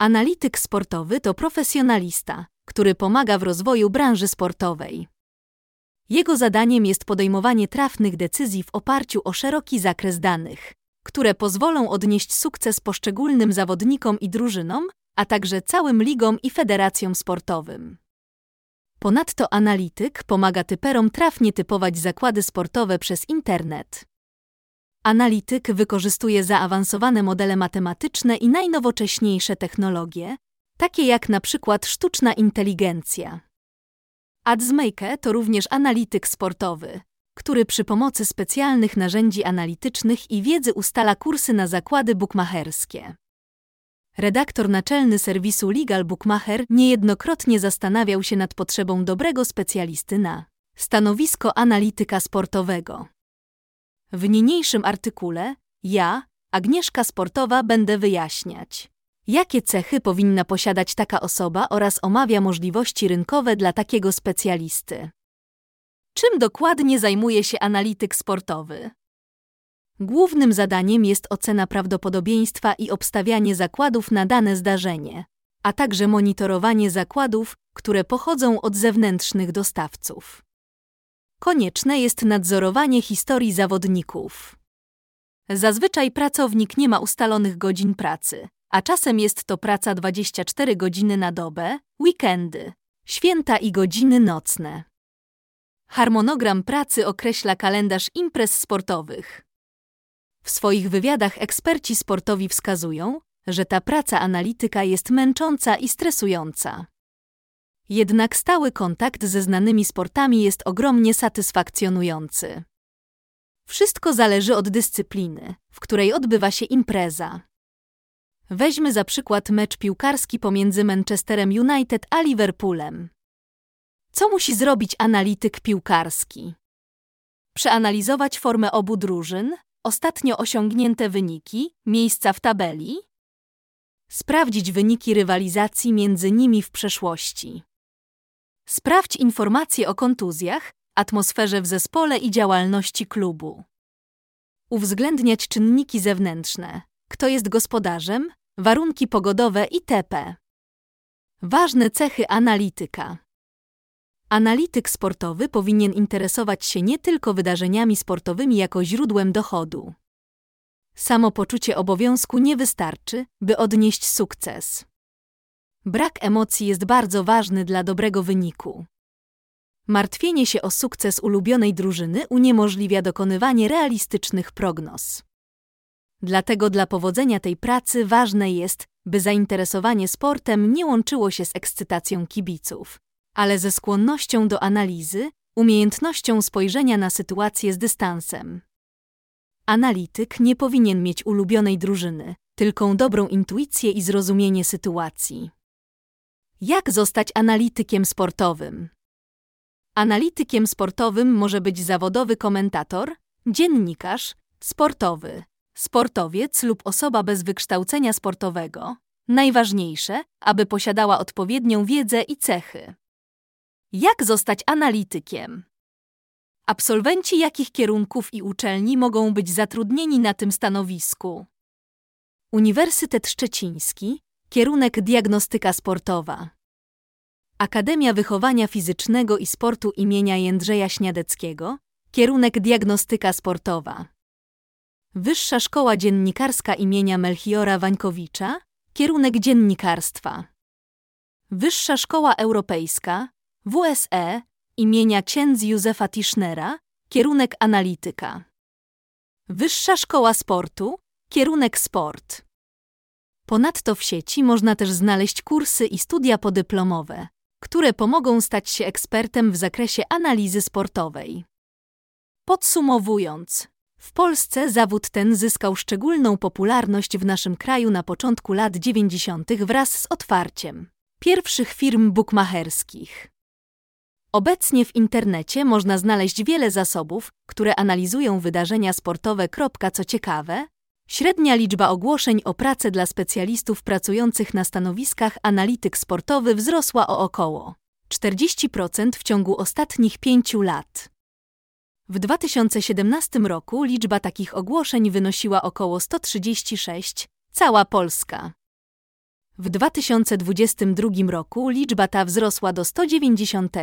Analityk sportowy to profesjonalista, który pomaga w rozwoju branży sportowej. Jego zadaniem jest podejmowanie trafnych decyzji w oparciu o szeroki zakres danych, które pozwolą odnieść sukces poszczególnym zawodnikom i drużynom, a także całym ligom i federacjom sportowym. Ponadto analityk pomaga typerom trafnie typować zakłady sportowe przez internet. Analityk wykorzystuje zaawansowane modele matematyczne i najnowocześniejsze technologie, takie jak na przykład sztuczna inteligencja. AdsMaker to również analityk sportowy, który przy pomocy specjalnych narzędzi analitycznych i wiedzy ustala kursy na zakłady bukmacherskie. Redaktor naczelny serwisu Legal Bookmacher niejednokrotnie zastanawiał się nad potrzebą dobrego specjalisty na stanowisko analityka sportowego. W niniejszym artykule ja, Agnieszka Sportowa, będę wyjaśniać, jakie cechy powinna posiadać taka osoba oraz omawia możliwości rynkowe dla takiego specjalisty. Czym dokładnie zajmuje się analityk sportowy? Głównym zadaniem jest ocena prawdopodobieństwa i obstawianie zakładów na dane zdarzenie, a także monitorowanie zakładów, które pochodzą od zewnętrznych dostawców. Konieczne jest nadzorowanie historii zawodników. Zazwyczaj pracownik nie ma ustalonych godzin pracy, a czasem jest to praca 24 godziny na dobę, weekendy, święta i godziny nocne. Harmonogram pracy określa kalendarz imprez sportowych. W swoich wywiadach eksperci sportowi wskazują, że ta praca analityka jest męcząca i stresująca. Jednak stały kontakt ze znanymi sportami jest ogromnie satysfakcjonujący. Wszystko zależy od dyscypliny, w której odbywa się impreza. Weźmy za przykład mecz piłkarski pomiędzy Manchesterem United a Liverpoolem. Co musi zrobić analityk piłkarski? Przeanalizować formę obu drużyn, ostatnio osiągnięte wyniki, miejsca w tabeli, sprawdzić wyniki rywalizacji między nimi w przeszłości. Sprawdź informacje o kontuzjach, atmosferze w zespole i działalności klubu. Uwzględniać czynniki zewnętrzne, kto jest gospodarzem, warunki pogodowe itp. Ważne cechy analityka. Analityk sportowy powinien interesować się nie tylko wydarzeniami sportowymi jako źródłem dochodu. Samo poczucie obowiązku nie wystarczy, by odnieść sukces. Brak emocji jest bardzo ważny dla dobrego wyniku. Martwienie się o sukces ulubionej drużyny uniemożliwia dokonywanie realistycznych prognoz. Dlatego dla powodzenia tej pracy ważne jest, by zainteresowanie sportem nie łączyło się z ekscytacją kibiców, ale ze skłonnością do analizy, umiejętnością spojrzenia na sytuację z dystansem. Analityk nie powinien mieć ulubionej drużyny, tylko dobrą intuicję i zrozumienie sytuacji. Jak zostać analitykiem sportowym? Analitykiem sportowym może być zawodowy komentator, dziennikarz, sportowy, sportowiec lub osoba bez wykształcenia sportowego. Najważniejsze, aby posiadała odpowiednią wiedzę i cechy. Jak zostać analitykiem? Absolwenci jakich kierunków i uczelni mogą być zatrudnieni na tym stanowisku? Uniwersytet Szczeciński, kierunek diagnostyka sportowa. Akademia Wychowania Fizycznego i Sportu imienia Jędrzeja Śniadeckiego, kierunek diagnostyka sportowa. Wyższa Szkoła Dziennikarska imienia Melchiora Wańkowicza, kierunek dziennikarstwa. Wyższa Szkoła Europejska, WSE imienia księdz Józefa Tischnera, kierunek analityka. Wyższa Szkoła Sportu, kierunek sport. Ponadto w sieci można też znaleźć kursy i studia podyplomowe, które pomogą stać się ekspertem w zakresie analizy sportowej. Podsumowując, w Polsce zawód ten zyskał szczególną popularność w naszym kraju na początku lat 90. wraz z otwarciem pierwszych firm bukmacherskich. Obecnie w internecie można znaleźć wiele zasobów, które analizują wydarzenia sportowe. Co ciekawe, średnia liczba ogłoszeń o pracę dla specjalistów pracujących na stanowiskach analityk sportowy wzrosła o około 40% w ciągu ostatnich pięciu lat. W 2017 roku liczba takich ogłoszeń wynosiła około 136, cała Polska. W 2022 roku liczba ta wzrosła do 190.